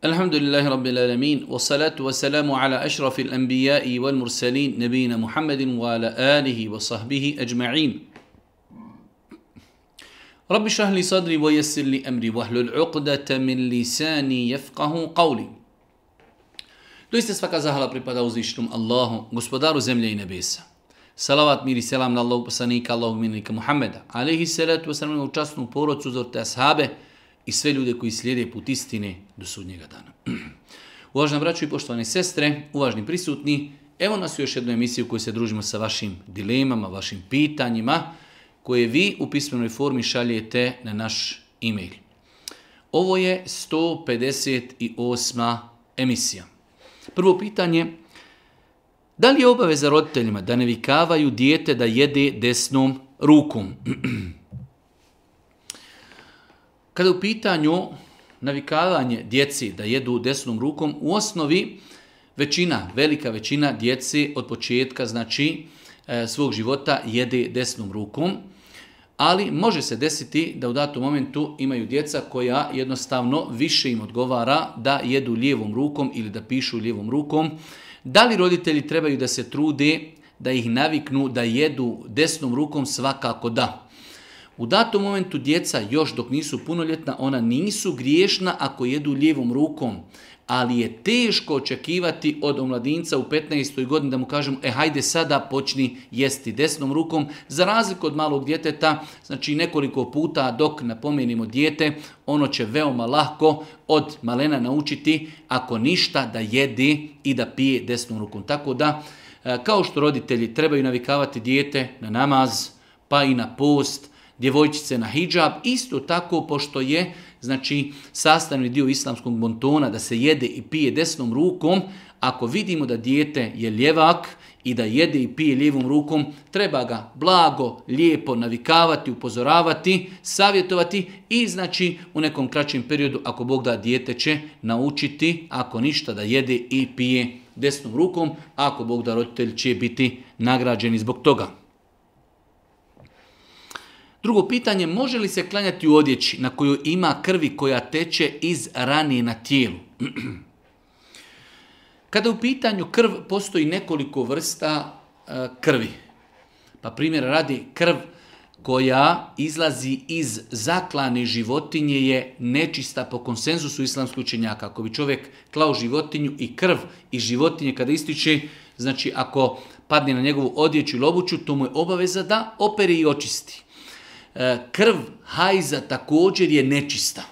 الحمد لله رب العالمين والصلاة والسلام على أشرف الأنبياء والمرسلين نبينا محمد وعلى آله وصحبه أجمعين رب اشرح لي صدري ويسر لي أمري واحلل عقدة من لساني يفقه قولي Doista svaka zahvala pripada uzvišenom Allahu, gospodaru zemlje i nebesa. Salavat, mir i selam na Allahog poslanika, Allahog minika Muhammeda, alaihi salatu wasalam na učasnu porodcu, zorte ashabe, i sve ljude koji slijede put istine do sudnjega dana. Uvažna braću i poštovane sestre, uvažni prisutni, evo nas u još jednu emisiju koju se družimo sa vašim dilemama, vašim pitanjima, koje vi u pismenoj formi šaljete na naš e-mail. Ovo je 158. emisija. Prvo pitanje, da li je obaveza roditeljima da ne vikavaju dijete da jede desnom rukom? Kada u pitanju navikavanje djeci da jedu desnom rukom, u osnovi većina, velika većina djeci od početka, znači e, svog života, jede desnom rukom. Ali može se desiti da u datom momentu imaju djeca koja jednostavno više im odgovara da jedu lijevom rukom ili da pišu lijevom rukom. Da li roditelji trebaju da se trude da ih naviknu da jedu desnom rukom? Svakako da. Svakako da. U datom momentu djeca, još dok nisu punoljetna, ona nisu griješna ako jedu lijevom rukom, ali je teško očekivati od omladinca u 15. godini da mu kažemo e hajde sada počni jesti desnom rukom, za razliku od malog djeteta, znači nekoliko puta dok napomenimo djete, ono će veoma lahko od malena naučiti ako ništa da jedi i da pije desnom rukom. Tako da, e, kao što roditelji trebaju navikavati djete na namaz pa i na post, djevojčice na hijab, isto tako pošto je znači sastavni dio islamskog montona da se jede i pije desnom rukom, ako vidimo da dijete je ljevak i da jede i pije lijevom rukom, treba ga blago, lijepo navikavati, upozoravati, savjetovati i znači u nekom kraćem periodu ako Bog da dijete će naučiti ako ništa da jede i pije desnom rukom, ako Bog da roditelj će biti nagrađeni zbog toga. Drugo pitanje, može li se klanjati u odjeći na kojoj ima krvi koja teče iz ranije na tijelu? Kada u pitanju krv, postoji nekoliko vrsta e, krvi. Pa primjer radi krv koja izlazi iz zaklane životinje je nečista po konsenzusu islamskoj učenjaka. Ako bi čovjek klao životinju i krv i životinje kada ističe, znači ako padne na njegovu odjeću i lobuću, to mu je obaveza da opere i očisti. E, krv hajza također je nečista.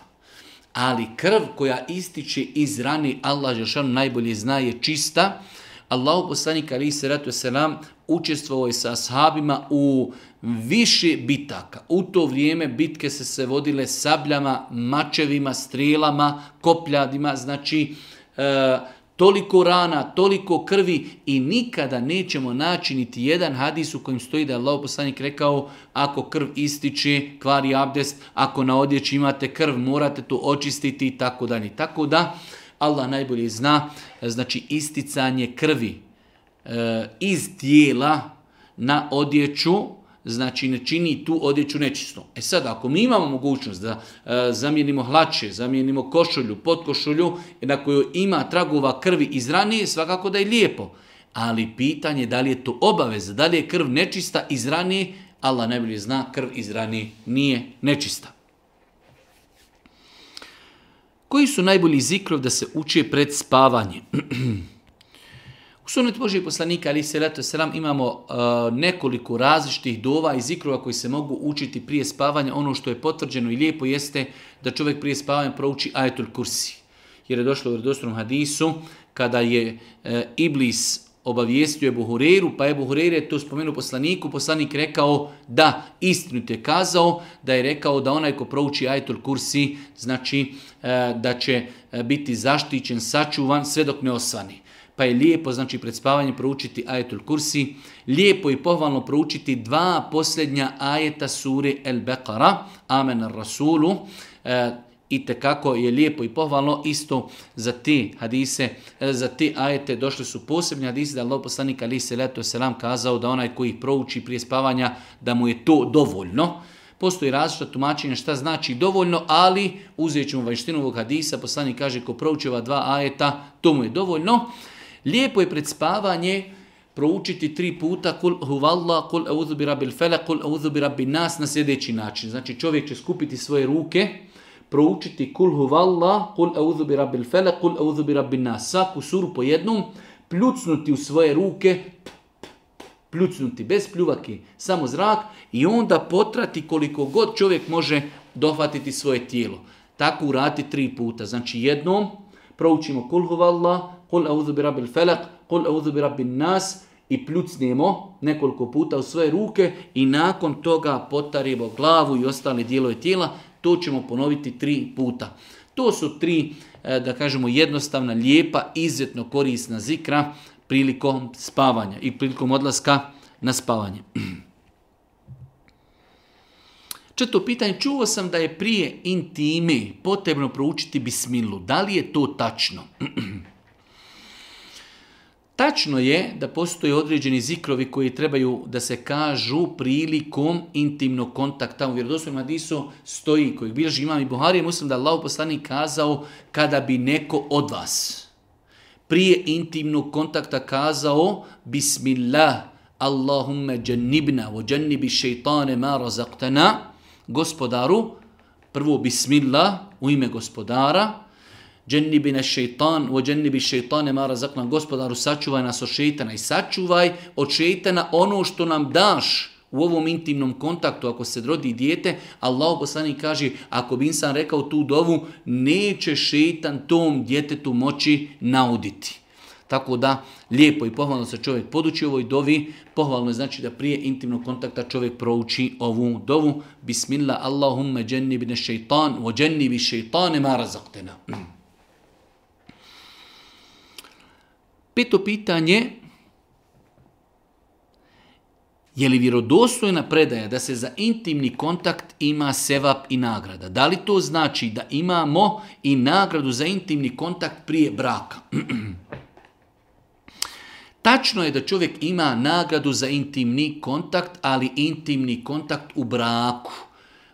Ali krv koja ističe iz rani, Allah Žešanu najbolje zna, je čista. Allahu poslanik Ali Seratu Selam učestvovao je sa ashabima u više bitaka. U to vrijeme bitke se se vodile sabljama, mačevima, strelama, kopljadima, znači... E, toliko rana, toliko krvi i nikada nećemo naći niti jedan hadis u kojim stoji da je Allah poslanik rekao ako krv ističe, kvari abdest, ako na odjeći imate krv, morate to očistiti i tako da ni. Tako da, Allah najbolje zna, znači isticanje krvi e, iz tijela na odjeću, znači ne čini tu odjeću nečistom. E sad, ako mi imamo mogućnost da e, zamijenimo hlače, zamijenimo košulju, podkošulju, na kojoj ima tragova krvi iz ranije, svakako da je lijepo. Ali pitanje da li je to obaveza, da li je krv nečista iz ranije, Allah ne bilje zna, krv iz ranije nije nečista. Koji su najbolji zikrov da se uče pred spavanjem? U sunet Božih poslanika, ali se leto selam, imamo e, nekoliko različitih dova i zikrova koji se mogu učiti prije spavanja. Ono što je potvrđeno i lijepo jeste da čovjek prije spavanja prouči ajetul kursi. Jer je došlo u vredostrom hadisu kada je e, Iblis obavijestio Ebu Hureyru, pa Ebu Hureyre je to spomenuo poslaniku, poslanik rekao da, istinu te kazao, da je rekao da onaj ko prouči ajetul kursi, znači e, da će biti zaštićen, sačuvan, sve dok ne osvani pa je lijepo, znači pred spavanjem proučiti ajetul kursi, lijepo i pohvalno proučiti dva posljednja ajeta suri El Beqara, Amen Rasulu, e, i tekako je lijepo i pohvalno isto za te hadise, e, za te ajete došli su posebni hadise da Allah poslanik Ali se leto selam kazao da onaj koji prouči prije spavanja da mu je to dovoljno. Postoji različita tumačenja šta znači dovoljno, ali uzet ćemo vajštinu ovog hadisa, poslanik kaže ko prouči ova dva ajeta, to mu je dovoljno. Lijepo je pred spavanje proučiti tri puta kul huvalla, kul euzu bi rabil fele, kul euzu bi rabil nas na sljedeći način. Znači čovjek će skupiti svoje ruke, proučiti kul huvalla, kul euzu bi rabil fele, kul euzu bi rabil nas. Svaku suru po jednom, pljucnuti u svoje ruke, pljucnuti bez pljuvaki, samo zrak i onda potrati koliko god čovjek može dohvatiti svoje tijelo. Tako urati tri puta. Znači jednom proučimo kul huvalla, قل أعوذ برب الفلق قل أعوذ برب الناس i pljucnemo nekoliko puta u svoje ruke i nakon toga potarimo glavu i ostale dijelove tijela, to ćemo ponoviti tri puta. To su tri, e, da kažemo, jednostavna, lijepa, izvjetno korisna zikra prilikom spavanja i prilikom odlaska na spavanje. Četvo pitanje, čuo sam da je prije intime potrebno proučiti bismilu. Da li je to tačno? Tačno je da postoje određeni zikrovi koji trebaju da se kažu prilikom intimnog kontakta. U vjerovostom Hadisu stoji koji bilježi imam i Buhari je muslim da Allah u kazao kada bi neko od vas prije intimnog kontakta kazao Bismillah, Allahumme džennibna, o džennibi šeitane ma razaktana, gospodaru, prvo Bismillah, u ime gospodara, džennibi ne šeitan, o džennibi šeitane mara zaklan gospodaru, sačuvaj nas od šeitana i sačuvaj od šeitana ono što nam daš u ovom intimnom kontaktu ako se rodi dijete, Allah poslani kaže ako bi insan rekao tu dovu, neće šeitan tom djetetu moći nauditi. Tako da, lijepo i pohvalno se čovjek podući ovoj dovi, pohvalno je znači da prije intimnog kontakta čovjek prouči ovu dovu. Bismillah, Allahumma džennibine šeitan, o džennibi šeitane ma razaktena. Peto pitanje, je li vjerodostojna predaja da se za intimni kontakt ima sevap i nagrada? Da li to znači da imamo i nagradu za intimni kontakt prije braka? Tačno je da čovjek ima nagradu za intimni kontakt, ali intimni kontakt u braku.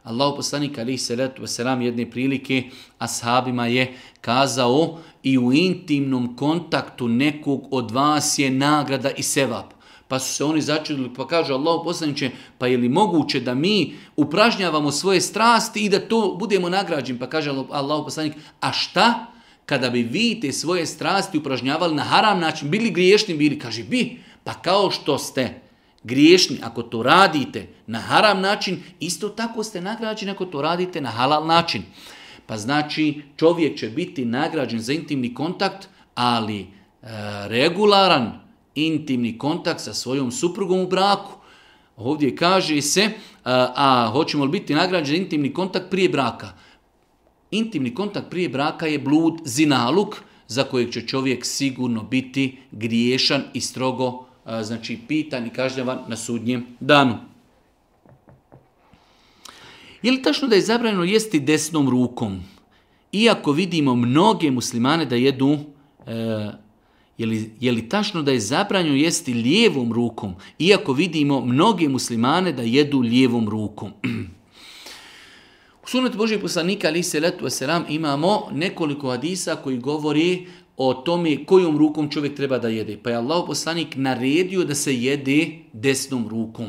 Allah poslanika alaihi salatu wasalam jedne prilike ashabima je kazao i u intimnom kontaktu nekog od vas je nagrada i sevap. Pa su se oni začudili, pa kažu Allah poslaniče, pa je li moguće da mi upražnjavamo svoje strasti i da to budemo nagrađeni? Pa kaže Allah poslanič, a šta kada bi vi te svoje strasti upražnjavali na haram način, bili griješni, bili, kaže bi, pa kao što ste griješni ako to radite na haram način, isto tako ste nagrađeni ako to radite na halal način. Pa znači čovjek će biti nagrađen za intimni kontakt, ali e, regularan intimni kontakt sa svojom suprugom u braku. Ovdje kaže se, a, e, a hoćemo li biti nagrađen intimni kontakt prije braka? Intimni kontakt prije braka je blud, zinaluk, za kojeg će čovjek sigurno biti griješan i strogo a, e, znači pitan i kažnjavan na sudnjem danu. Je li tačno da je zabranjeno jesti desnom rukom? Iako vidimo mnoge muslimane da jedu, e, je, li, je li tačno da je zabranjeno jesti lijevom rukom? Iako vidimo mnoge muslimane da jedu lijevom rukom? U sunetu Božih poslanika ali se letu wasalam, imamo nekoliko hadisa koji govori o tome kojom rukom čovjek treba da jede. Pa je Allah poslanik naredio da se jede desnom rukom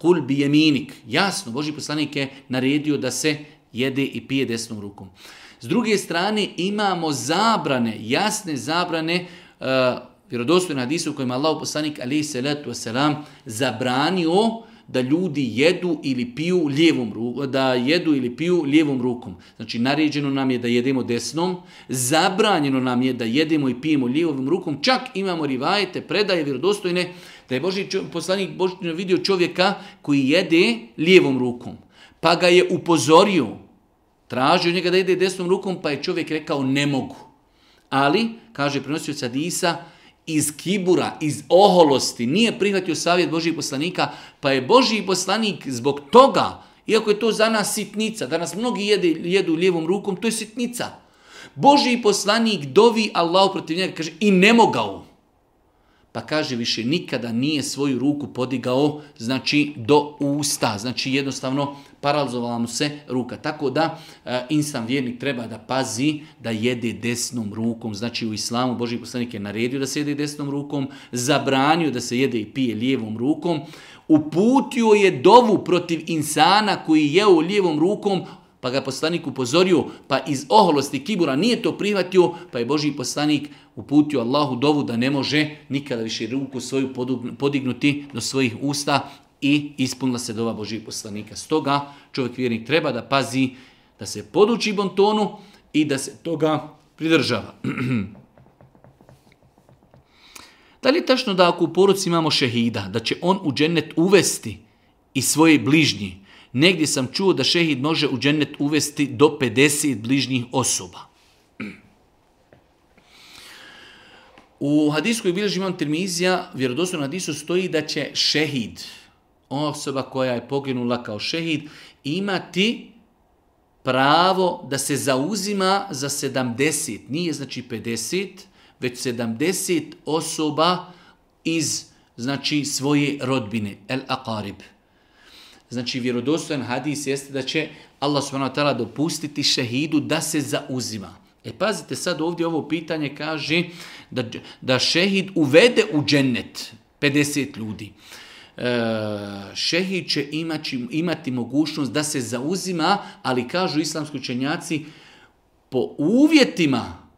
kul bi jeminik. Jasno, Boži poslanik je naredio da se jede i pije desnom rukom. S druge strane, imamo zabrane, jasne zabrane, uh, vjerodostojne hadise u kojima Allah poslanik alaih salatu wasalam zabranio da ljudi jedu ili piju lijevom rukom, da jedu ili piju lijevom rukom. Znači naređeno nam je da jedemo desnom, zabranjeno nam je da jedemo i pijemo lijevom rukom. Čak imamo rivajete, predaje vjerodostojne da je Boži čov, poslanik Boži vidio čovjeka koji jede lijevom rukom, pa ga je upozorio, tražio njega da jede desnom rukom, pa je čovjek rekao ne mogu. Ali, kaže prenosio Sadisa, iz kibura, iz oholosti, nije prihvatio savjet Božih poslanika, pa je Boži poslanik zbog toga, iako je to za nas sitnica, da nas mnogi jede, jedu lijevom rukom, to je sitnica. Boži poslanik dovi Allah protiv njega, kaže, i ne mogao. Pa kaže više nikada nije svoju ruku podigao znači do usta, znači jednostavno paralizovala mu se ruka. Tako da e, instan vjernik treba da pazi da jede desnom rukom. Znači u islamu Boži poslanik je naredio da se jede desnom rukom, zabranio da se jede i pije lijevom rukom, uputio je dovu protiv insana koji je u lijevom rukom, pa ga poslanik upozorio, pa iz oholosti kibura nije to prihvatio, pa je Boži poslanik uputio Allahu dovu da ne može nikada više ruku svoju podignuti do svojih usta i ispunila se dova Božih poslanika. Stoga čovjek vjernik treba da pazi da se poduči bontonu i da se toga pridržava. da li je tačno da ako u poruci imamo šehida, da će on u džennet uvesti i svoje bližnje, negdje sam čuo da šehid može u džennet uvesti do 50 bližnjih osoba. U hadijskoj bilježi imam termizija, vjerodosno na hadijsu stoji da će šehid, osoba koja je poginula kao šehid, imati pravo da se zauzima za 70, nije znači 50, već 70 osoba iz znači svoje rodbine, el-akarib. El-akarib. Znači, vjerodostojan hadis jeste da će Allah subhanahu wa ta'ala dopustiti šehidu da se zauzima. E pazite, sad ovdje ovo pitanje kaže da, da šehid uvede u džennet 50 ljudi. E, šehid će imati, imati mogućnost da se zauzima, ali kažu islamski učenjaci, po uvjetima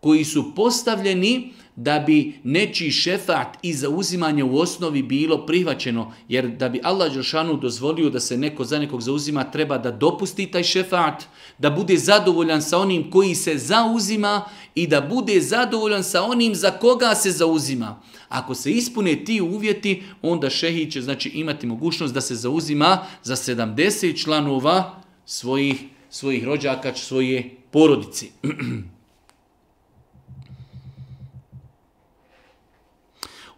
koji su postavljeni da bi nečiji šefat i zauzimanje u osnovi bilo prihvaćeno, jer da bi Allah Đeršanu dozvolio da se neko za nekog zauzima, treba da dopusti taj šefat, da bude zadovoljan sa onim koji se zauzima i da bude zadovoljan sa onim za koga se zauzima. Ako se ispune ti uvjeti, onda šehi će znači, imati mogućnost da se zauzima za 70 članova svojih, svojih rođaka, svoje porodici.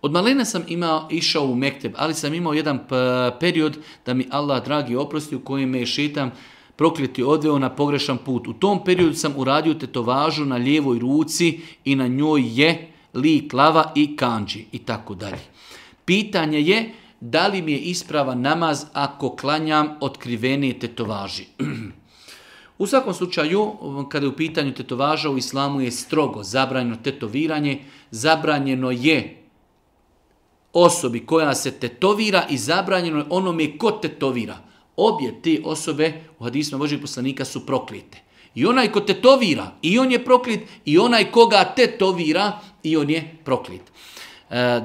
Od malena sam imao, išao u Mekteb, ali sam imao jedan period da mi Allah dragi oprosti u kojem me šetam prokleti odveo na pogrešan put. U tom periodu sam uradio tetovažu na lijevoj ruci i na njoj je lik lava i kanđi i tako dalje. Pitanje je da li mi je isprava namaz ako klanjam otkrivene tetovaži. U svakom slučaju, kada je u pitanju tetovaža, u islamu je strogo zabranjeno tetoviranje, zabranjeno je osobi koja se tetovira i zabranjeno je onome ko tetovira. Obje te osobe u hadisma Božeg poslanika su proklijete. I onaj ko tetovira, i on je proklit, i onaj koga tetovira, i on je proklit. E,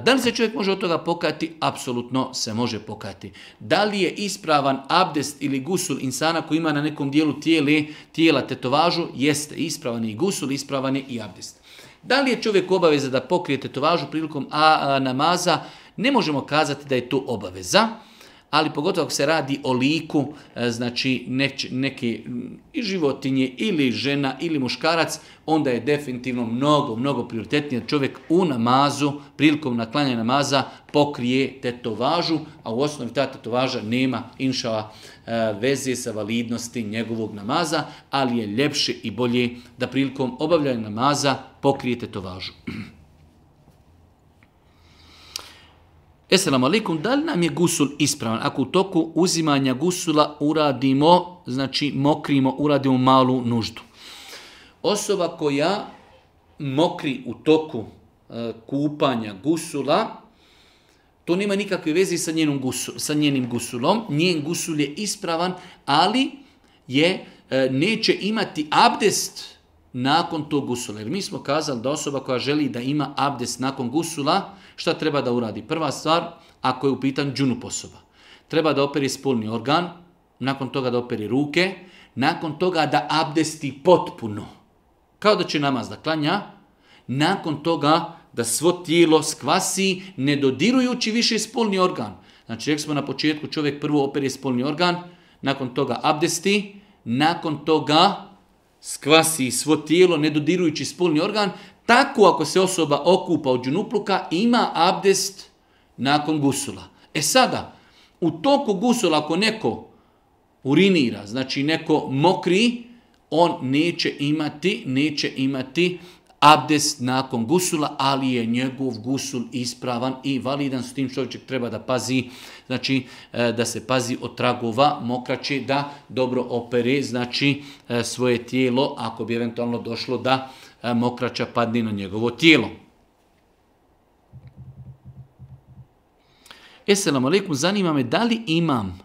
da li se čovjek može od toga pokajati? Apsolutno se može pokajati. Da li je ispravan abdest ili gusul insana koji ima na nekom dijelu tijeli, tijela tetovažu? Jeste, ispravan je i gusul, ispravan je i abdest. Uh, Da li je čovjek obaveza da pokrije tetovažu prilikom a, a, namaza? Ne možemo kazati da je to obaveza, ali pogotovo ako se radi o liku, a, e, znači neč, neke i životinje ili žena ili muškarac, onda je definitivno mnogo, mnogo prioritetnije da čovjek u namazu, prilikom naklanja namaza, pokrije tetovažu, a u osnovi ta tetovaža nema inšala e, veze sa validnosti njegovog namaza, ali je ljepše i bolje da prilikom obavljanja namaza pokrijete to važu. Esselamu alaikum, da li nam je gusul ispravan? Ako u toku uzimanja gusula uradimo, znači mokrimo, uradimo malu nuždu. Osoba koja mokri u toku e, kupanja gusula, to nema nikakve veze sa, gusul, sa njenim gusulom. Njen gusul je ispravan, ali je e, neće imati abdest, nakon tog gusula. Jer mi smo kazali da osoba koja želi da ima abdest nakon gusula, šta treba da uradi? Prva stvar, ako je u pitanju džunup osoba. Treba da operi spolni organ, nakon toga da operi ruke, nakon toga da abdesti potpuno. Kao da će namaz da klanja, nakon toga da svo tijelo skvasi, ne dodirujući više spolni organ. Znači, rekli smo na početku, čovjek prvo operi spolni organ, nakon toga abdesti, nakon toga skvasi svo tijelo ne dodirujući spolni organ, tako ako se osoba okupa od džunupluka ima abdest nakon gusula. E sada, u toku gusula ako neko urinira, znači neko mokri, on neće imati, neće imati abdest nakon gusula, ali je njegov gusul ispravan i validan s tim čovječek treba da pazi, znači e, da se pazi od tragova mokraće, da dobro opere, znači e, svoje tijelo, ako bi eventualno došlo da e, mokraća padne na njegovo tijelo. Esselamu alaikum, zanima me da li imam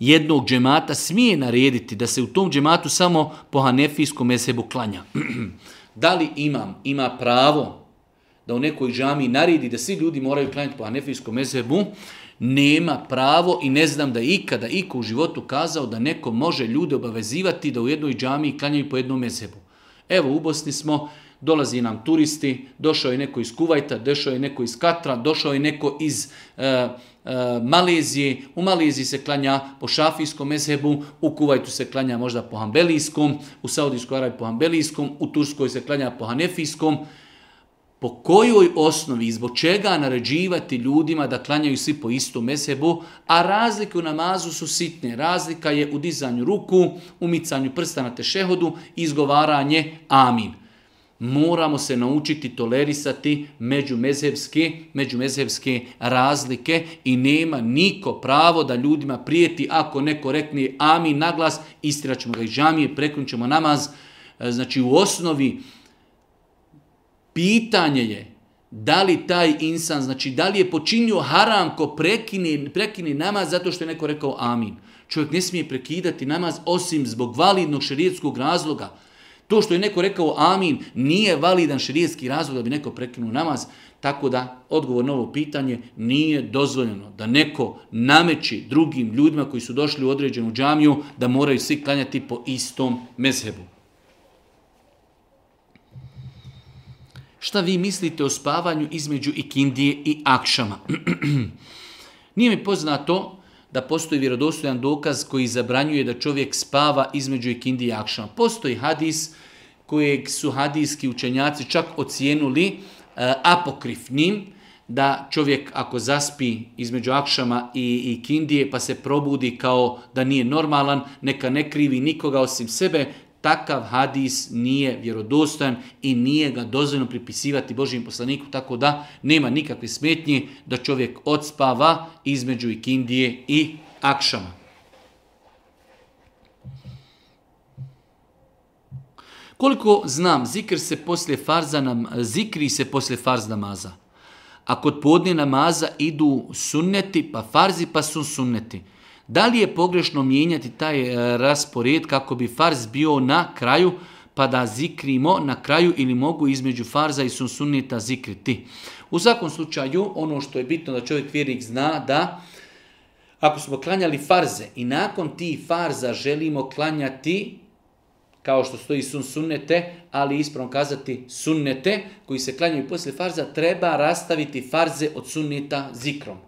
jednog džemata smije narediti da se u tom džematu samo po hanefijskom esebu klanja. da li imam, ima pravo da u nekoj džami naredi da svi ljudi moraju klanjati po anefijskom ezebu, nema pravo i ne znam da ikada iko u životu kazao da neko može ljude obavezivati da u jednoj džami klanjaju po jednom ezebu. Evo, u Bosni smo, dolazi nam turisti, došao je neko iz Kuvajta, došao je neko iz Katra, došao je neko iz... Uh, E, Malezije, u Maleziji se klanja po šafijskom mezhebu, u Kuvajtu se klanja možda po Hambelijskom, u Saudijskoj Arabiji po Hambelijskom, u Turskoj se klanja po Hanefijskom. Po kojoj osnovi, zbog čega naređivati ljudima da klanjaju svi po istom mezhebu, a razlike u namazu su sitne. Razlika je u dizanju ruku, umicanju prsta na tešehodu, izgovaranje amin moramo se naučiti tolerisati međumezhebske, međumezhebske razlike i nema niko pravo da ljudima prijeti ako neko rekne amin na glas, istiraćemo ga iz džamije, preklinućemo namaz. E, znači u osnovi pitanje je da li taj insan, znači da li je počinio haram ko prekine, prekine namaz zato što je neko rekao amin. Čovjek ne smije prekidati namaz osim zbog validnog šerijetskog razloga. To što je neko rekao amin, nije validan širijetski razlog da bi neko prekinuo namaz, tako da odgovor na ovo pitanje nije dozvoljeno da neko nameći drugim ljudima koji su došli u određenu džamiju da moraju svi klanjati po istom mezhebu. Šta vi mislite o spavanju između ikindije i akšama? Nije mi poznato da postoji vjerodostojan dokaz koji zabranjuje da čovjek spava između ikindi i akšama. Postoji hadis kojeg su hadijski učenjaci čak ocijenuli e, apokrifnim, da čovjek ako zaspi između akšama i, i kindije pa se probudi kao da nije normalan, neka ne krivi nikoga osim sebe, takav hadis nije vjerodostojan i nije ga dozvoljno pripisivati Božijem poslaniku, tako da nema nikakve smetnje da čovjek odspava između ikindije i akšama. Koliko znam, zikr se poslije farza nam, zikri se poslije farz namaza. A kod podnje namaza idu sunneti, pa farzi, pa su sunneti. Da li je pogrešno mijenjati taj e, raspored kako bi farz bio na kraju, pa da zikrimo na kraju ili mogu između farza i sunsuneta zikriti? U svakom slučaju, ono što je bitno da čovjek vjernik zna da ako smo klanjali farze i nakon ti farza želimo klanjati kao što stoji sun sunnete, ali ispravno kazati sunnete koji se klanjaju poslije farza, treba rastaviti farze od sunneta zikrom.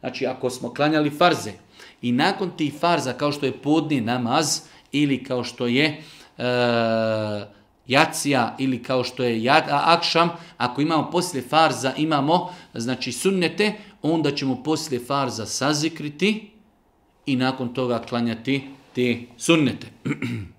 Znači, ako smo klanjali farze, I nakon tih farza, kao što je podni namaz, ili kao što je e, jacija, ili kao što je jad, a, akšam, ako imamo poslije farza, imamo, znači sunnete, onda ćemo poslije farza sazikriti i nakon toga klanjati te sunnete. Sunnete.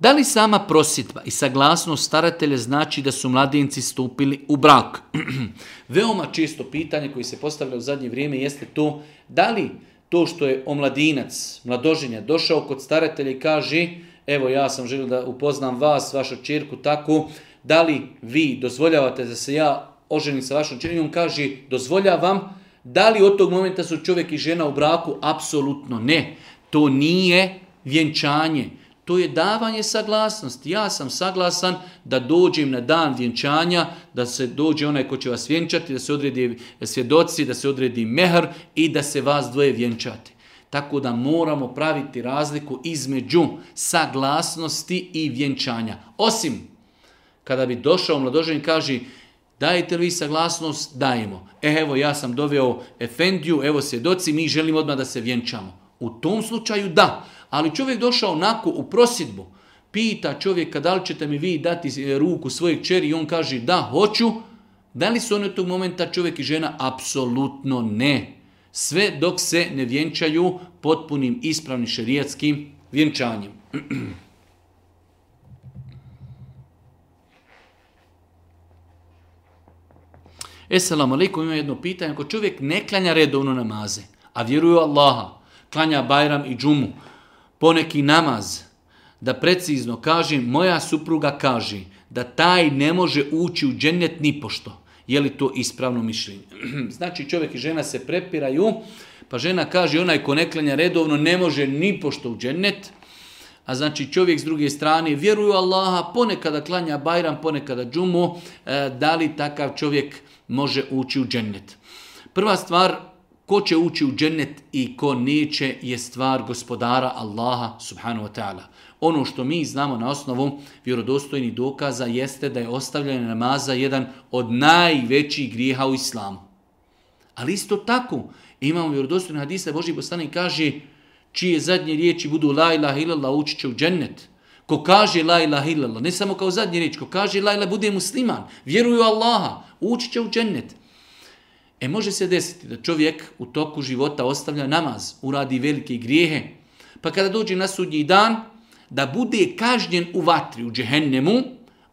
Da li sama prositba i saglasnost staratelja znači da su mladinci stupili u brak? Veoma često pitanje koje se postavlja u zadnje vrijeme jeste to da li to što je omladinac, mladoženja, došao kod staratelja i kaže evo ja sam želio da upoznam vas, vašu čirku, tako, da li vi dozvoljavate da se ja oženim sa vašom čirkom, kaže dozvoljavam, da li od tog momenta su čovjek i žena u braku? Apsolutno ne. To nije vjenčanje. To je davanje saglasnosti. Ja sam saglasan da dođem na dan vjenčanja, da se dođe onaj ko će vas vjenčati, da se odredi svjedoci, da se odredi mehr i da se vas dvoje vjenčate. Tako da moramo praviti razliku između saglasnosti i vjenčanja. Osim kada bi došao mladožen i kaže dajte li vi saglasnost, dajemo. E, evo ja sam doveo Efendiju, evo svjedoci, mi želimo odmah da se vjenčamo. U tom slučaju da, Ali čovjek došao onako u prosjedbu, pita čovjeka da li ćete mi vi dati e, ruku svojeg čeri i on kaže da, hoću. Da li su oni od tog momenta čovjek i žena? Apsolutno ne. Sve dok se ne vjenčaju potpunim ispravnim šerijatskim vjenčanjem. Esselamu alaikum, imam jedno pitanje. Ako čovjek ne klanja redovno namaze, a vjeruje Allaha, klanja Bajram i Džumu, poneki namaz, da precizno kaže, moja supruga kaže da taj ne može ući u džennet nipošto. Je li to ispravno mišljenje? Znači čovjek i žena se prepiraju, pa žena kaže onaj ko ne klanja redovno ne može nipošto u džennet, a znači čovjek s druge strane vjeruju Allaha, ponekada klanja Bajram, ponekada Džumu, e, da li takav čovjek može ući u džennet? Prva stvar, ko će ući u džennet i ko neće je stvar gospodara Allaha subhanahu wa ta'ala. Ono što mi znamo na osnovu vjerodostojnih dokaza jeste da je ostavljanje namaza jedan od najvećih grijeha u islamu. Ali isto tako imamo vjerodostojni hadisa Boži Bostani kaže čije zadnje riječi budu la ilaha illallah ući će u džennet. Ko kaže la ilaha illallah, ne samo kao zadnje riječ, ko kaže la ilaha bude musliman, vjeruju Allaha, ući će u džennet. E može se desiti da čovjek u toku života ostavlja namaz, uradi velike grijehe, pa kada dođe na sudnji dan, da bude kažnjen u vatri, u džehennemu,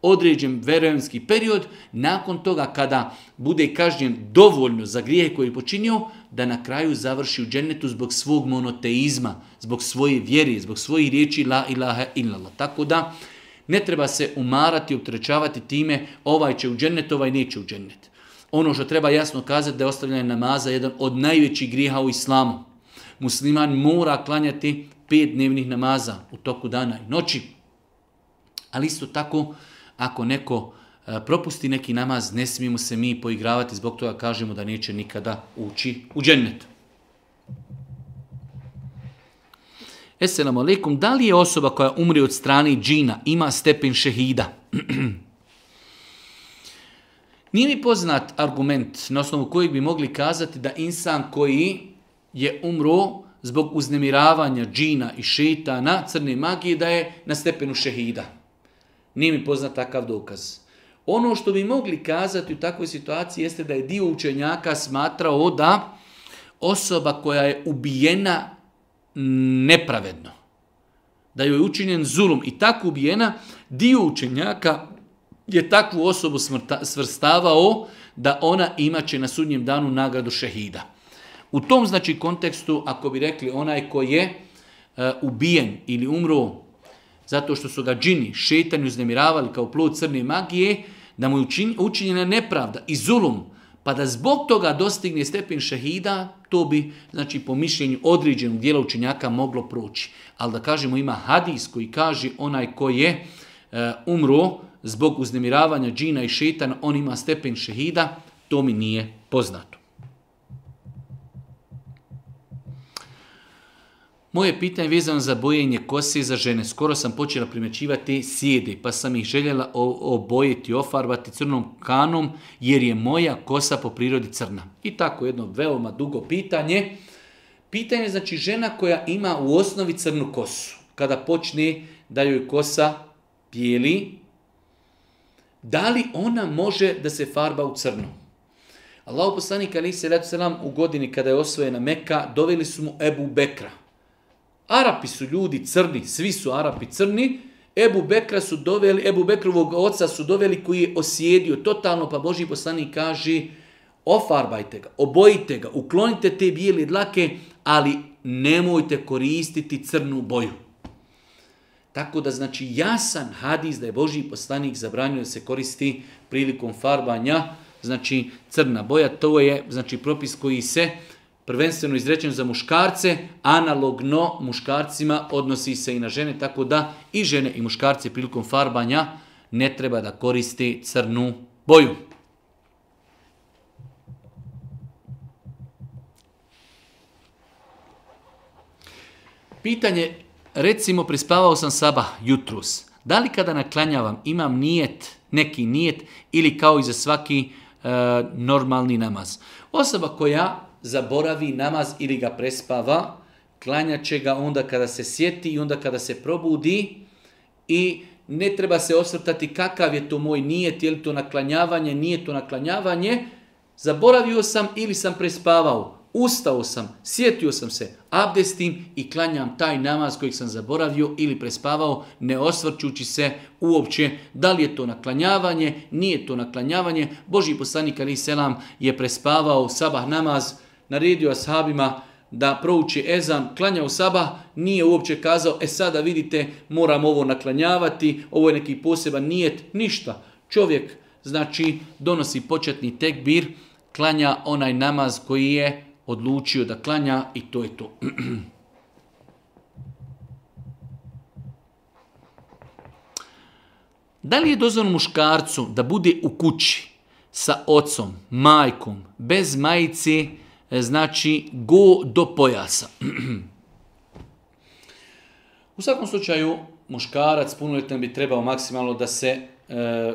određen verovanski period, nakon toga kada bude kažnjen dovoljno za grijehe koje je počinio, da na kraju završi u džennetu zbog svog monoteizma, zbog svoje vjere, zbog svojih riječi la ilaha illallah. Tako da ne treba se umarati, optrećavati time ovaj će u džennet, ovaj neće u džennet. Ono što treba jasno kazati da je ostavljanje namaza jedan od najvećih griha u islamu. Musliman mora klanjati pet dnevnih namaza u toku dana i noći. Ali isto tako, ako neko e, propusti neki namaz, ne smijemo se mi poigravati, zbog toga kažemo da neće nikada ući u džennet. Esselamu alaikum, da li je osoba koja umri od strane džina ima stepen šehida? Nije mi poznat argument na osnovu kojeg bi mogli kazati da insan koji je umro zbog uznemiravanja džina i šeitana crne magije da je na stepenu šehida. Nije mi poznat takav dokaz. Ono što bi mogli kazati u takvoj situaciji jeste da je dio učenjaka smatrao da osoba koja je ubijena nepravedno, da joj je učinjen zulum i tako ubijena, dio učenjaka je takvu osobu svrstavao da ona imaće na sudnjem danu nagradu šehida. U tom znači kontekstu, ako bi rekli onaj ko je e, ubijen ili umro zato što su ga džini šetanju uznemiravali kao plod crne magije, da mu je učinjena nepravda i zulum, pa da zbog toga dostigne stepen šehida, to bi, znači, po mišljenju određenog dijela učenjaka moglo proći. Ali da kažemo, ima hadis koji kaže onaj ko je e, umro, zbog uznemiravanja džina i šetana on ima stepen šehida, to mi nije poznato. Moje pitanje je vezano za bojenje kose za žene. Skoro sam počela primjećivati sjede, pa sam ih željela obojiti, ofarbati crnom kanom, jer je moja kosa po prirodi crna. I tako jedno veoma dugo pitanje. Pitanje je znači žena koja ima u osnovi crnu kosu. Kada počne da joj kosa pijeli, da li ona može da se farba u crno? Allahu poslanik ali se letu selam u godini kada je osvojena Mekka, doveli su mu Ebu Bekra. Arapi su ljudi crni, svi su Arapi crni. Ebu Bekra su doveli, Ebu Bekrovog oca su doveli koji je osjedio totalno, pa Boži poslanik kaže ofarbajte ga, obojite ga, uklonite te bijele dlake, ali nemojte koristiti crnu boju. Tako da znači jasan hadis da je Božji poslanik zabranio da se koristi prilikom farbanja, znači crna boja, to je znači propis koji se prvenstveno izrečen za muškarce, analogno muškarcima odnosi se i na žene, tako da i žene i muškarce prilikom farbanja ne treba da koristi crnu boju. Pitanje recimo prispavao sam saba jutrus, da li kada naklanjavam imam nijet, neki nijet ili kao i za svaki e, normalni namaz? Osoba koja zaboravi namaz ili ga prespava, klanja će ga onda kada se sjeti i onda kada se probudi i ne treba se osvrtati kakav je to moj nijet, je li to naklanjavanje, nije to naklanjavanje, zaboravio sam ili sam prespavao ustao sam, sjetio sam se, abdestim i klanjam taj namaz kojeg sam zaboravio ili prespavao, ne osvrćući se uopće da li je to naklanjavanje, nije to naklanjavanje. Boži poslanik Ali Selam je prespavao sabah namaz, naredio ashabima da prouči ezan, klanjao sabah, nije uopće kazao, e sada vidite, moram ovo naklanjavati, ovo je neki poseban nijet, ništa. Čovjek, znači, donosi početni tekbir, klanja onaj namaz koji je odlučio da klanja i to je to. Da li je dozvan muškarcu da bude u kući sa ocom, majkom, bez majice, e, znači go do pojasa? U svakom slučaju, muškarac punoljetan bi trebao maksimalno da se e,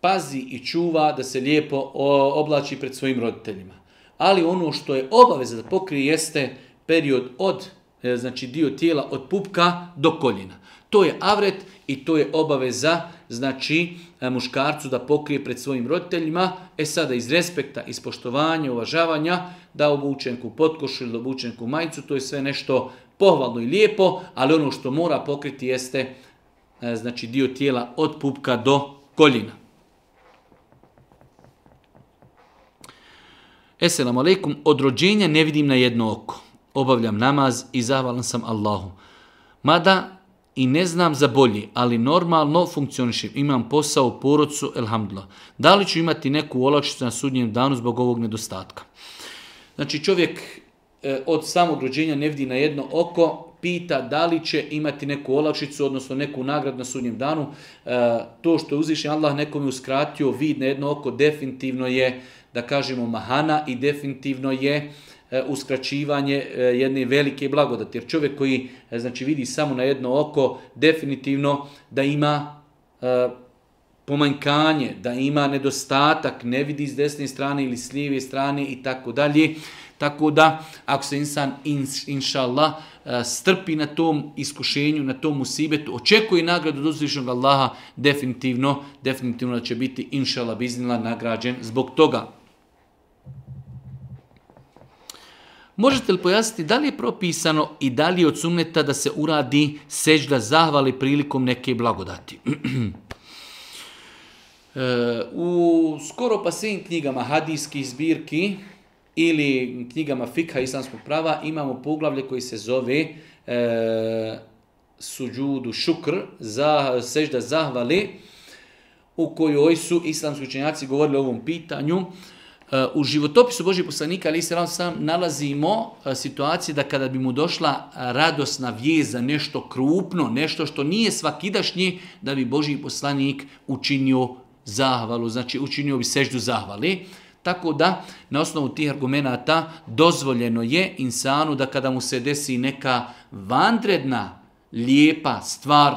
pazi i čuva, da se lijepo oblači pred svojim roditeljima ali ono što je obaveza da pokrije jeste period od, e, znači dio tijela od pupka do koljina. To je avret i to je obaveza, znači, e, muškarcu da pokrije pred svojim roditeljima. E sada, iz respekta, iz poštovanja, uvažavanja, da obučenku potkošu ili da obučenku majicu, to je sve nešto pohvalno i lijepo, ali ono što mora pokriti jeste, e, znači, dio tijela od pupka do koljina. Esselamu alaikum, od rođenja ne vidim na jedno oko. Obavljam namaz i zahvalan sam Allahu. Mada i ne znam za bolje, ali normalno funkcionišem. Imam posao u porodcu, elhamdulillah. Da li ću imati neku olakšicu na sudnjem danu zbog ovog nedostatka? Znači čovjek e, od samog rođenja ne vidi na jedno oko, pita da li će imati neku olakšicu, odnosno neku nagradu na sudnjem danu. E, to što je uzvišen Allah nekom je uskratio vid na jedno oko, definitivno je, da kažemo, mahana i definitivno je e, uskraćivanje e, jedne velike blagodati. Jer čovjek koji e, znači vidi samo na jedno oko, definitivno da ima e, pomanjkanje, da ima nedostatak, ne vidi s desne strane ili s lijeve strane i tako dalje. Tako da, ako se insan, inša Allah, eh, strpi na tom iskušenju, na tom usibetu, očekuje nagradu od uzvišnjog Allaha, definitivno, definitivno će biti, inša Allah, biznila nagrađen zbog toga. Možete li pojasniti da li je propisano i da li je od sumneta da se uradi sežda zahvali prilikom neke blagodati? e, u skoro pa svim knjigama hadijskih zbirki ili knjigama fika islamskog prava imamo poglavlje koji se zove e, suđudu šukr, za, sežda zahvali, u kojoj su islamski učenjaci govorili o ovom pitanju. E, u životopisu Božje poslanika, ali islam sam, nalazimo e, situacije da kada bi mu došla radosna vijeza, nešto krupno, nešto što nije svakidašnji, da bi Božji poslanik učinio zahvalu, znači učinio bi seždu zahvali. E, Tako da, na osnovu tih argumenta, dozvoljeno je insanu da kada mu se desi neka vandredna, lijepa stvar,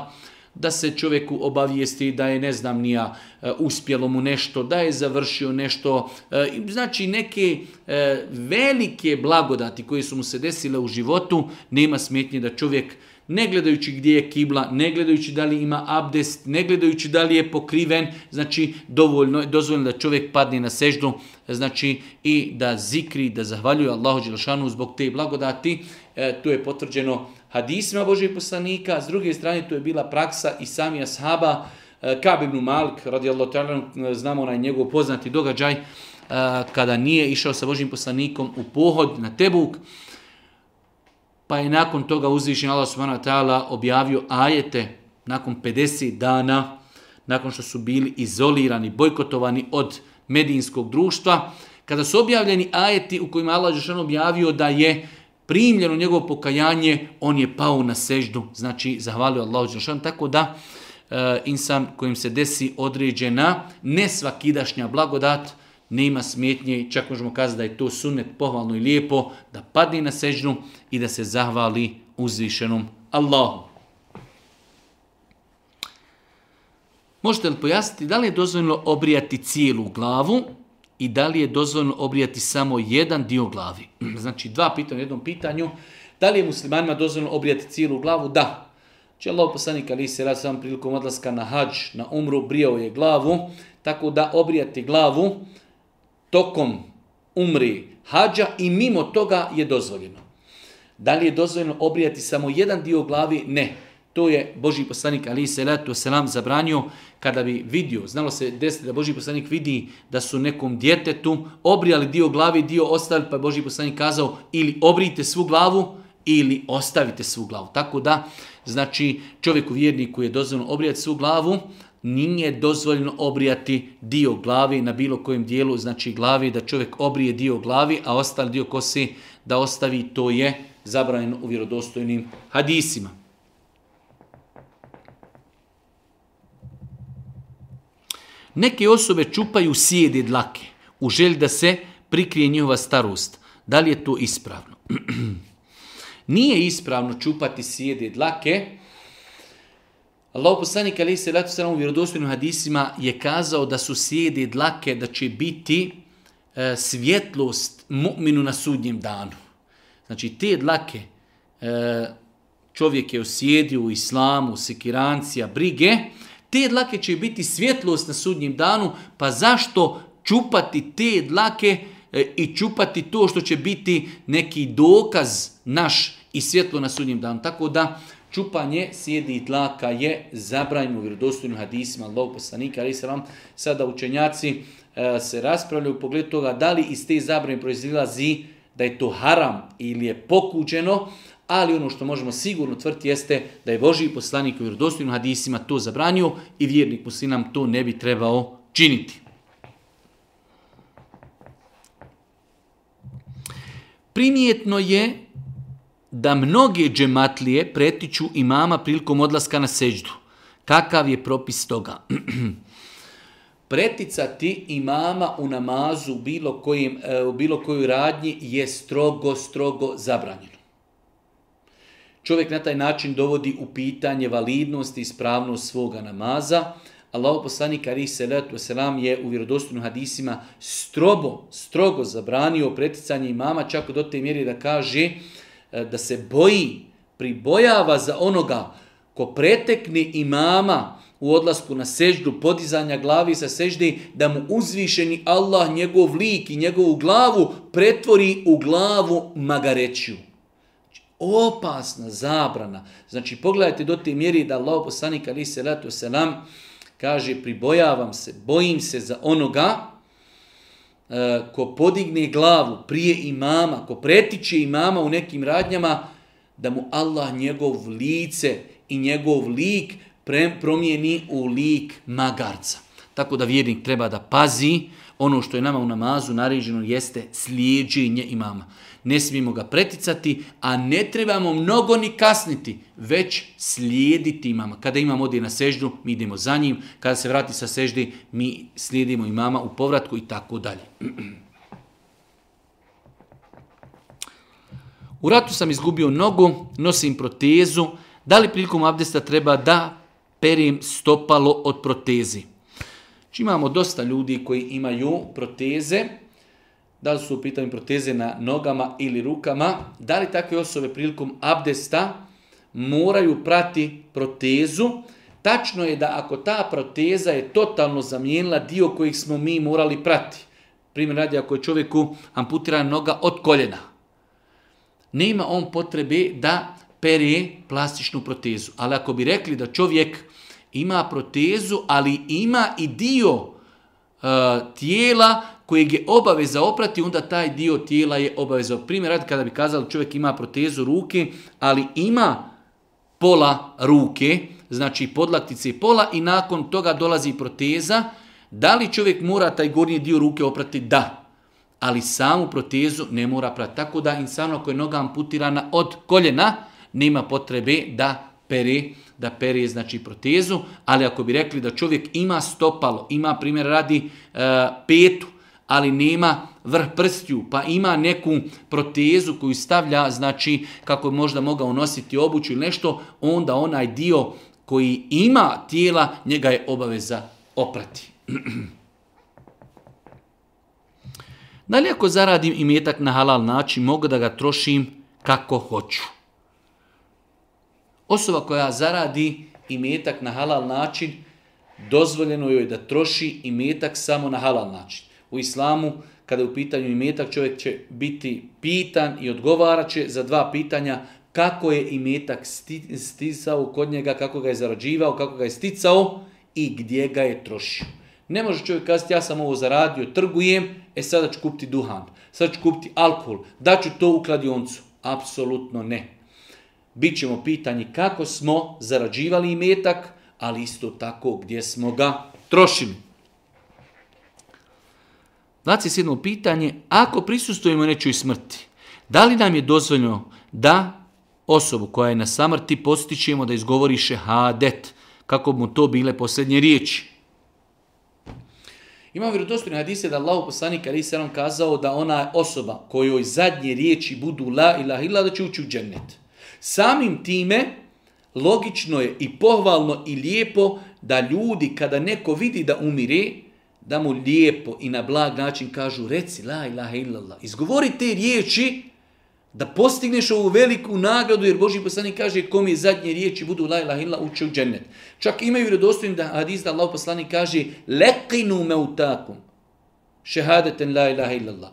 da se čovjeku obavijesti da je, ne znam, nija e, uspjelo mu nešto, da je završio nešto, e, znači neke e, velike blagodati koje su mu se desile u životu, nema smetnje da čovjek, ne gledajući gdje je kibla, ne gledajući da li ima abdest, ne gledajući da li je pokriven, znači dovoljno, dozvoljno da čovjek padne na seždu, znači i da zikri, da zahvaljuje Allahu Đelšanu zbog te blagodati, e, tu je potvrđeno hadisima Božih poslanika, s druge strane tu je bila praksa i sami ashaba e, Kab ibn Malik, radijallahu ta'ala, znamo onaj njegov poznati događaj, e, kada nije išao sa Božim poslanikom u pohod na Tebuk, pa je nakon toga uzvišen Allah subhanahu wa ta'ala objavio ajete nakon 50 dana, nakon što su bili izolirani, bojkotovani od uh, medijinskog društva. Kada su objavljeni ajeti u kojima Allah Žešan objavio da je primljeno njegovo pokajanje, on je pao na seždu, znači zahvalio Allah Žešan, tako da e, insan kojim se desi određena nesvakidašnja blagodat, nema smjetnje, čak možemo kazati da je to sunet pohvalno i lijepo, da padne na seždu i da se zahvali uzvišenom Allahom. Možete li pojasniti da li je dozvoljno obrijati cijelu glavu i da li je dozvoljno obrijati samo jedan dio glavi? Znači dva pitanja u jednom pitanju. Da li je muslimanima dozvoljno obrijati cijelu glavu? Da. Če znači, Allah poslanik Ali se razvam prilikom odlaska na hađ, na umru, brijao je glavu. Tako da obrijati glavu tokom umri hađa i mimo toga je dozvoljeno. Da li je dozvoljeno obrijati samo jedan dio glavi? Ne. To je Boži poslanik Ali Selatu Selam zabranio kada bi vidio, znalo se desiti da Boži poslanik vidi da su nekom djetetu obrijali dio glavi, dio ostavili, pa je Boži poslanik kazao ili obrijte svu glavu ili ostavite svu glavu. Tako da, znači čovjeku vjerniku je dozvoljno obrijati svu glavu, nije dozvoljno obrijati dio glavi na bilo kojem dijelu, znači glavi, da čovjek obrije dio glavi, a ostali dio kosi da ostavi, to je zabranjeno u vjerodostojnim hadisima. Neke osobe čupaju sjede dlake u želji da se prikrije njihova starost. Da li je to ispravno? Nije ispravno čupati sjede dlake. Allah poslanik ali se ratu sramu vjerodosvenim hadisima je kazao da su sjede dlake da će biti e, svjetlost mu'minu na sudnjem danu. Znači te dlake e, čovjek je osjedio u islamu, sekirancija, brige, Te dlake će biti svjetlost na sudnjem danu, pa zašto čupati te dlake e, i čupati to što će biti neki dokaz naš i svjetlo na sudnjem danu. Tako da čupanje sjedi tlaka je zabranjeno u vjerodostojnim hadisima Allahog poslanika, ali se vam sada učenjaci e, se raspravljaju u pogledu toga da li iz te zabranje proizvila zi da je to haram ili je pokuđeno, uh, ali ono što možemo sigurno tvrti jeste da je Boži poslanik u vjerodostojnim hadisima to zabranio i vjernik muslim to ne bi trebao činiti. Primijetno je da mnoge džematlije pretiču imama prilikom odlaska na seđdu. Kakav je propis toga? Preticati imama u namazu u bilo, kojim, e, u bilo kojoj radnji je strogo, strogo zabranjeno. Čovjek na taj način dovodi u pitanje validnost i ispravnost svoga namaza. Allah poslanik Ali Salatu Selam je u vjerodostojnim hadisima strobo, strogo zabranio preticanje imama čak do te mjeri da kaže e, da se boji, pribojava za onoga ko pretekne imama u odlasku na seždu, podizanja glavi sa seždi, da mu uzvišeni Allah njegov lik i njegovu glavu pretvori u glavu magareću opasna zabrana. Znači, pogledajte do te mjeri da Allah poslanik ali se letu se nam kaže pribojavam se, bojim se za onoga e, ko podigne glavu prije imama, ko pretiče imama u nekim radnjama, da mu Allah njegov lice i njegov lik pre, promijeni u lik magarca. Tako da vjernik treba da pazi ono što je nama u namazu nariženo jeste slijedženje imama ne smijemo ga preticati, a ne trebamo mnogo ni kasniti, već slijediti imama. Kada imam odje na seždu, mi idemo za njim, kada se vrati sa seždi, mi slijedimo imama u povratku i tako dalje. U ratu sam izgubio nogu, nosim protezu, da li prilikom abdesta treba da perim stopalo od protezi? Znači, imamo dosta ljudi koji imaju proteze, da li su u pitanju proteze na nogama ili rukama, da li takve osobe prilikom abdesta moraju prati protezu, tačno je da ako ta proteza je totalno zamijenila dio kojih smo mi morali prati, primjer radi ako je čovjeku amputirana noga od koljena, nema on potrebe da pere plastičnu protezu. Ali ako bi rekli da čovjek ima protezu, ali ima i dio e, tijela kojeg je obaveza oprati, onda taj dio tijela je obaveza. Primjer, kada bi kazali čovjek ima protezu ruke, ali ima pola ruke, znači podlaktice pola i nakon toga dolazi proteza, da li čovjek mora taj gornji dio ruke oprati? Da. Ali samu protezu ne mora prati. Tako da insano koje je noga amputirana od koljena, nema potrebe da pere da pere znači protezu, ali ako bi rekli da čovjek ima stopalo, ima primjer radi e, petu, ali nema vrh prstju, pa ima neku protezu koju stavlja, znači kako je možda mogao nositi obuću ili nešto, onda onaj dio koji ima tijela, njega je obaveza oprati. Dalje ako zaradim imetak na halal način, mogu da ga trošim kako hoću. Osoba koja zaradi imetak na halal način, dozvoljeno joj da troši imetak samo na halal način. U islamu, kada je u pitanju imetak, čovjek će biti pitan i odgovaraće za dva pitanja kako je imetak sticao kod njega, kako ga je zarađivao, kako ga je sticao i gdje ga je trošio. Ne može čovjek kazati, ja sam ovo zaradio, trgujem, e sada ću kupiti duhan, sada ću kupiti alkohol, daću to u kladioncu. Apsolutno ne. Bićemo pitanje kako smo zarađivali imetak, ali isto tako gdje smo ga trošili. 27. Znači, pitanje, ako prisustujemo nečoj smrti, da li nam je dozvoljno da osobu koja je na samrti postičemo da izgovori šehadet, kako mu to bile posljednje riječi? Imam vjerodostojni hadise da Allah poslanik Ali Sarom kazao da ona osoba kojoj zadnje riječi budu la ilah ilah da će ući u džennet. Samim time, logično je i pohvalno i lijepo da ljudi kada neko vidi da umire, da mu lijepo i na blag način kažu reci la ilaha illallah. Izgovori te riječi da postigneš ovu veliku nagradu jer Boži poslanik kaže kom je zadnje riječi budu la ilaha illallah uče u džennet. Čak imaju redostojim da hadis da Allah poslanik kaže lekinu me utakum. Šehadeten la ilaha illallah.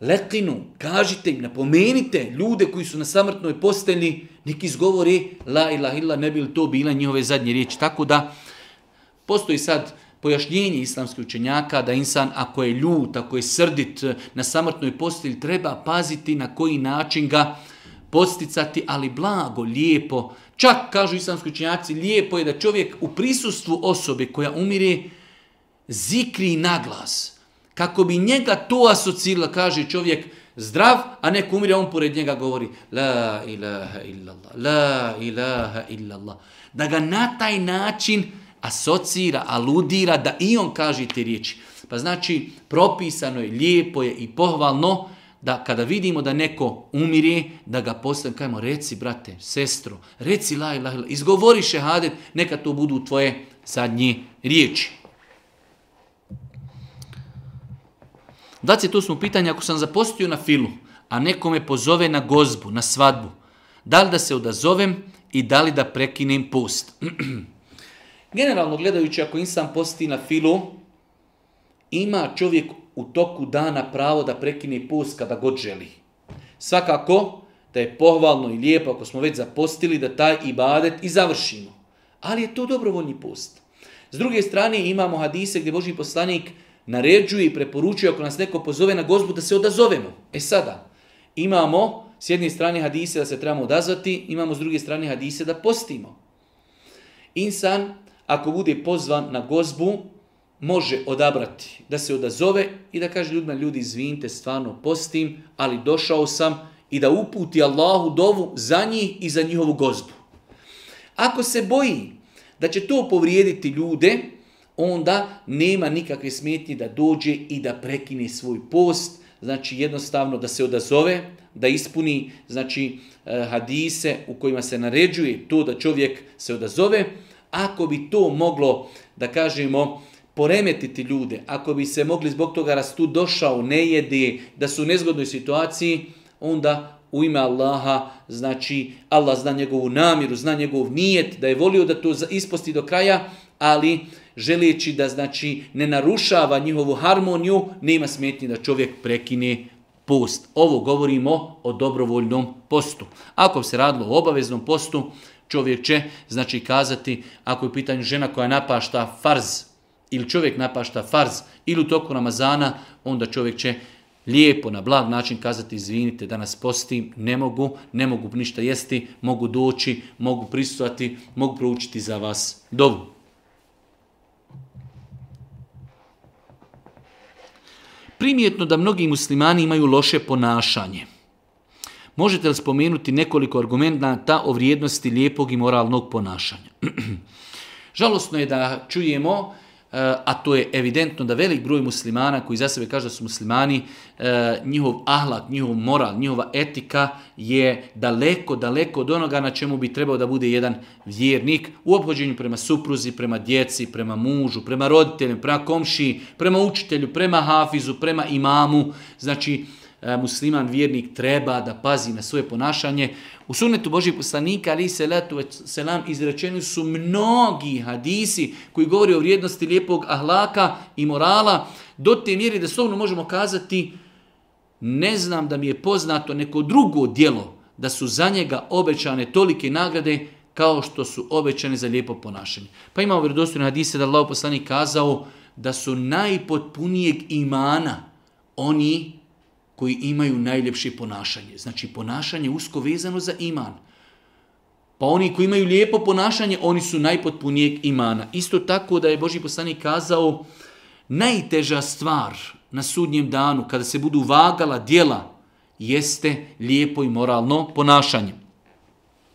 Lekinu, kažite im, napomenite ljude koji su na samrtnoj postelji, neki izgovori la ilaha illallah, ne bi li to bila njihove zadnje riječi. Tako da, postoji sad, pojašnjenje islamskih učenjaka da insan ako je ljut, ako je srdit eh, na samrtnoj postelji, treba paziti na koji način ga posticati, ali blago, lijepo. Čak, kažu islamski učenjaci, lijepo je da čovjek u prisustvu osobe koja umire zikri naglas. Kako bi njega to asocirilo, kaže čovjek, zdrav, a neko umire, on pored njega govori La ilaha illallah, la ilaha illallah. Da ga na taj način uh, asocira, aludira da i on kaže te riječi. Pa znači, propisano je, lijepo je i pohvalno da kada vidimo da neko umire, da ga postavimo, kajmo, reci, brate, sestro, reci, la ilah, ilah, izgovori šehadet, neka to budu tvoje zadnje riječi. Dvac je to smo pitanje, ako sam zapostio na filu, a neko me pozove na gozbu, na svadbu, da li da se odazovem i da li da prekinem post? Hrvim. Generalno gledajući ako insan posti na filu, ima čovjek u toku dana pravo da prekine post kada god želi. Svakako da je pohvalno i lijepo ako smo već zapostili da taj ibadet i završimo. Ali je to dobrovoljni post. S druge strane imamo hadise gdje Boži poslanik naređuje i preporučuje ako nas neko pozove na gozbu da se odazovemo. E sada, imamo s jedne strane hadise da se trebamo odazvati, imamo s druge strane hadise da postimo. Insan ako bude pozvan na gozbu, može odabrati da se odazove i da kaže ljudima, ljudi, izvinite, stvarno postim, ali došao sam i da uputi Allahu dovu za njih i za njihovu gozbu. Ako se boji da će to povrijediti ljude, onda nema nikakve smetnje da dođe i da prekine svoj post, znači jednostavno da se odazove, da ispuni znači eh, hadise u kojima se naređuje to da čovjek se odazove, ako bi to moglo, da kažemo, poremetiti ljude, ako bi se mogli zbog toga rastu došao, ne jede, da su u nezgodnoj situaciji, onda u ime Allaha, znači Allah zna njegovu namjeru, zna njegov nijet, da je volio da to isposti do kraja, ali želeći da znači ne narušava njihovu harmoniju, nema smetni da čovjek prekine post. Ovo govorimo o dobrovoljnom postu. Ako se radilo o obaveznom postu, čovječe, znači kazati ako je u pitanju žena koja napašta farz ili čovjek napašta farz ili u toku Ramazana, onda čovjek će lijepo na blag način kazati izvinite da nas postim, ne mogu, ne mogu ništa jesti, mogu doći, mogu prisutati, mogu proučiti za vas dovu. Primjetno da mnogi muslimani imaju loše ponašanje. Možete li spomenuti nekoliko argumenta o vrijednosti lijepog i moralnog ponašanja? Žalostno je da čujemo, e, a to je evidentno da velik broj muslimana koji za sebe kaže da su muslimani, e, njihov ahlak, njihov moral, njihova etika je daleko, daleko od onoga na čemu bi trebao da bude jedan vjernik u obhođenju prema supruzi, prema djeci, prema mužu, prema roditeljem, prema komšiji, prema učitelju, prema hafizu, prema imamu. Znači, E, musliman vjernik treba da pazi na svoje ponašanje. U sunnetu Božih poslanika, ali se letu selam, izrečeni su mnogi hadisi koji govori o vrijednosti lijepog ahlaka i morala, do te mjeri da slovno možemo kazati ne znam da mi je poznato neko drugo dijelo da su za njega obećane tolike nagrade kao što su obećane za lijepo ponašanje. Pa imamo vjerodostojne hadise da Allah poslanik kazao da su najpotpunijeg imana oni koji imaju najljepše ponašanje. Znači, ponašanje usko vezano za iman. Pa oni koji imaju lijepo ponašanje, oni su najpotpunijeg imana. Isto tako da je Boži poslanik kazao, najteža stvar na sudnjem danu, kada se budu vagala dijela, jeste lijepo i moralno ponašanje.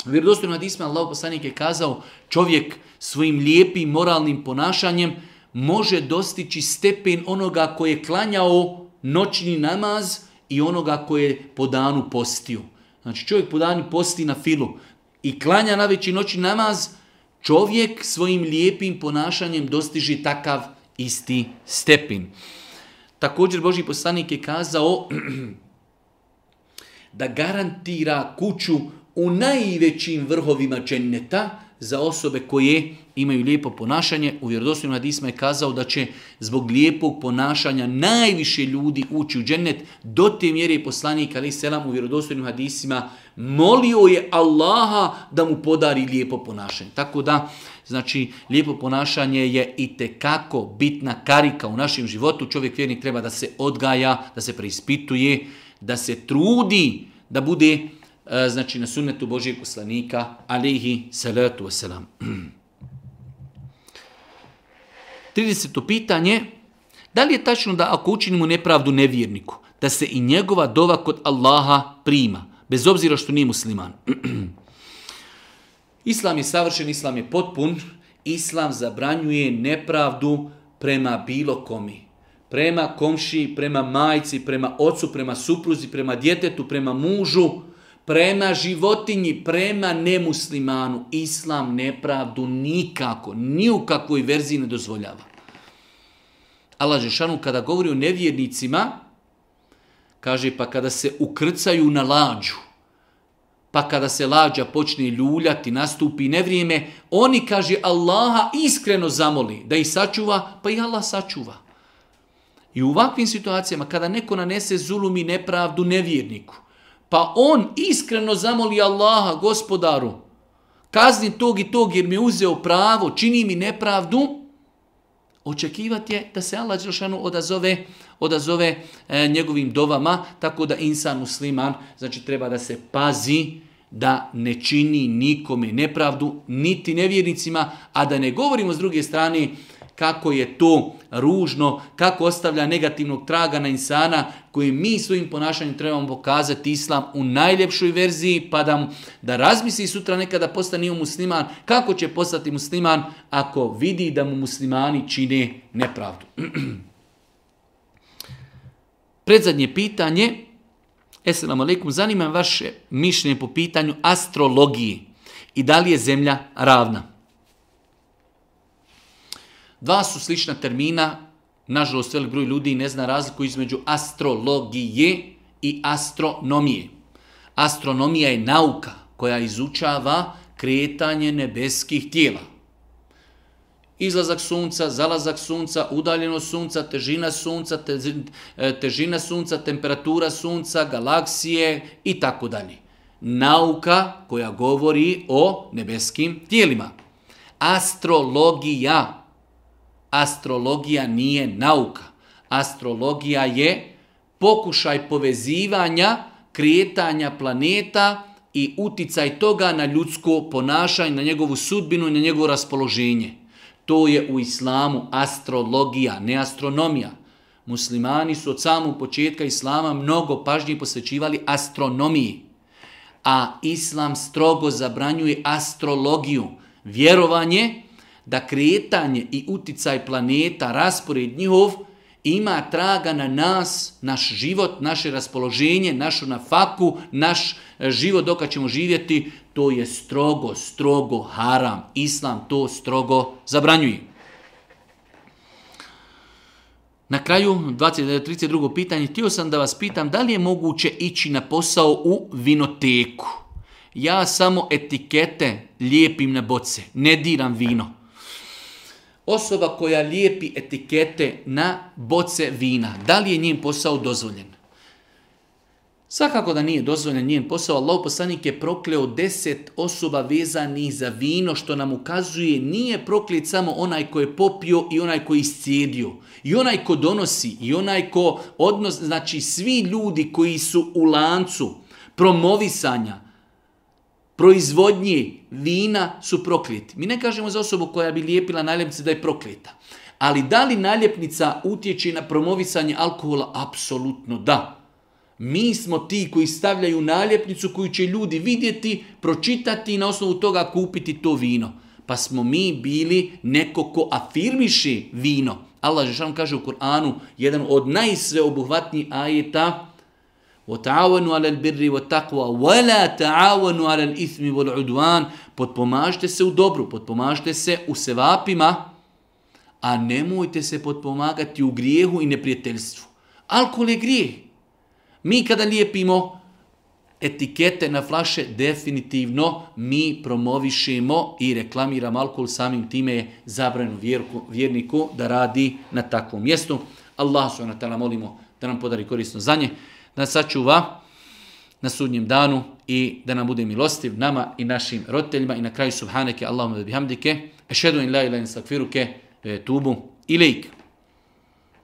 Vjerodostojno na disme, Allah poslanik je kazao, čovjek svojim lijepim moralnim ponašanjem može dostići stepen onoga koji je klanjao noćni namaz, i onoga koje je po danu postio. Znači čovjek po danu posti na filu i klanja na veći noći namaz, čovjek svojim lijepim ponašanjem dostiži takav isti stepin. Također Boži poslanik je kazao da garantira kuću u najvećim vrhovima dženneta za osobe koje je imaju lijepo ponašanje, u vjerodostojnom hadisma je kazao da će zbog lijepog ponašanja najviše ljudi ući u džennet, do te mjere je poslanik ali selam u vjerodostojnim hadisima molio je Allaha da mu podari lijepo ponašanje. Tako da, znači, lijepo ponašanje je i kako bitna karika u našem životu. Čovjek vjernik treba da se odgaja, da se preispituje, da se trudi, da bude eh, znači na sunnetu Božijeg poslanika, alihi salatu wasalam. 30. pitanje, da li je tačno da ako učinimo nepravdu nevjerniku, da se i njegova dova kod Allaha prima, bez obzira što nije musliman? islam je savršen, islam je potpun, islam zabranjuje nepravdu prema bilo komi. Prema komši, prema majci, prema ocu, prema supruzi, prema djetetu, prema mužu, prema prema životinji, prema nemuslimanu, islam nepravdu nikako, ni u kakvoj verziji ne dozvoljava. Allah Žešanu kada govori o nevjernicima, kaže pa kada se ukrcaju na lađu, pa kada se lađa počne ljuljati, nastupi nevrijeme, oni, kaže, Allaha iskreno zamoli da ih sačuva, pa i Allah sačuva. I u ovakvim situacijama, kada neko nanese zulum i nepravdu nevjerniku, Pa on iskreno zamoli Allaha, gospodaru, kazni tog i tog jer mi je uzeo pravo, čini mi nepravdu, očekivati je da se Allah Đelšanu odazove, odazove e, njegovim dovama, tako da insan musliman, znači treba da se pazi da ne čini nikome nepravdu, niti nevjernicima, a da ne govorimo s druge strane, kako je to ružno, kako ostavlja negativnog traga na insana koji mi svojim ponašanjem trebamo pokazati islam u najljepšoj verziji, pa da, da razmisli sutra nekada postani musliman, kako će postati musliman ako vidi da mu muslimani čine nepravdu. Predzadnje pitanje, eselamu alaikum, zanimam vaše mišljenje po pitanju astrologije i da li je zemlja ravna. Dva su slična termina, nažalost velik broj ljudi ne zna razliku između astrologije i astronomije. Astronomija je nauka koja izučava kretanje nebeskih tijela. Izlazak sunca, zalazak sunca, udaljenost sunca, težina sunca, e, težina sunca, temperatura sunca, galaksije i tako dalje. Nauka koja govori o nebeskim tijelima. Astrologija, astrologija nije nauka. Astrologija je pokušaj povezivanja, kretanja planeta i uticaj toga na ljudsko ponašanje, na njegovu sudbinu i na njegovo raspoloženje. To je u islamu astrologija, ne astronomija. Muslimani su od samog početka islama mnogo pažnje posvećivali astronomiji. A islam strogo zabranjuje astrologiju, vjerovanje, vjerovanje, da kretanje i uticaj planeta, raspored njihov, ima traga na nas, naš život, naše raspoloženje, našu nafaku, naš e, život dok ćemo živjeti, to je strogo, strogo haram. Islam to strogo zabranjuje. Na kraju, 20, 32. pitanje, htio sam da vas pitam da li je moguće ići na posao u vinoteku. Ja samo etikete lijepim na boce, ne diram vino. Osoba koja lijepi etikete na boce vina, da li je njim posao dozvoljen? Svakako da nije dozvoljen njen posao, Allah poslanik je prokleo deset osoba vezanih za vino, što nam ukazuje nije proklet samo onaj ko je popio i onaj ko je iscijedio. I onaj ko donosi, i onaj ko odnosi, znači svi ljudi koji su u lancu promovisanja, proizvodnje vina su prokljeti. Mi ne kažemo za osobu koja bi lijepila naljepnice da je prokljeta. Ali da li naljepnica utječe na promovisanje alkohola? Apsolutno da. Mi smo ti koji stavljaju naljepnicu koju će ljudi vidjeti, pročitati i na osnovu toga kupiti to vino. Pa smo mi bili neko ko afirmiše vino. Allah Žešan kaže u Koranu jedan od najsveobuhvatnijih ajeta وتعاونوا على البر والتقوى ولا تعاونوا على الاثم والعدوان potpomažite se u dobru potpomažite se u sevapima a nemojte se potpomagati u grijehu i neprijateljstvu alkohol je grijeh mi kada lijepimo etikete na flaše definitivno mi promovišemo i reklamiramo alkohol samim time je zabranjeno vjerniku da radi na takvom mjestu Allah subhanahu wa ta'ala molimo da nam podari korisno znanje da sačuva na sudnjem danu i da nam bude milostiv nama i našim roditeljima i na kraju subhaneke Allahumma bihamdike ešhedu in la ilaha illa anta astaghfiruke e, tubu ilejk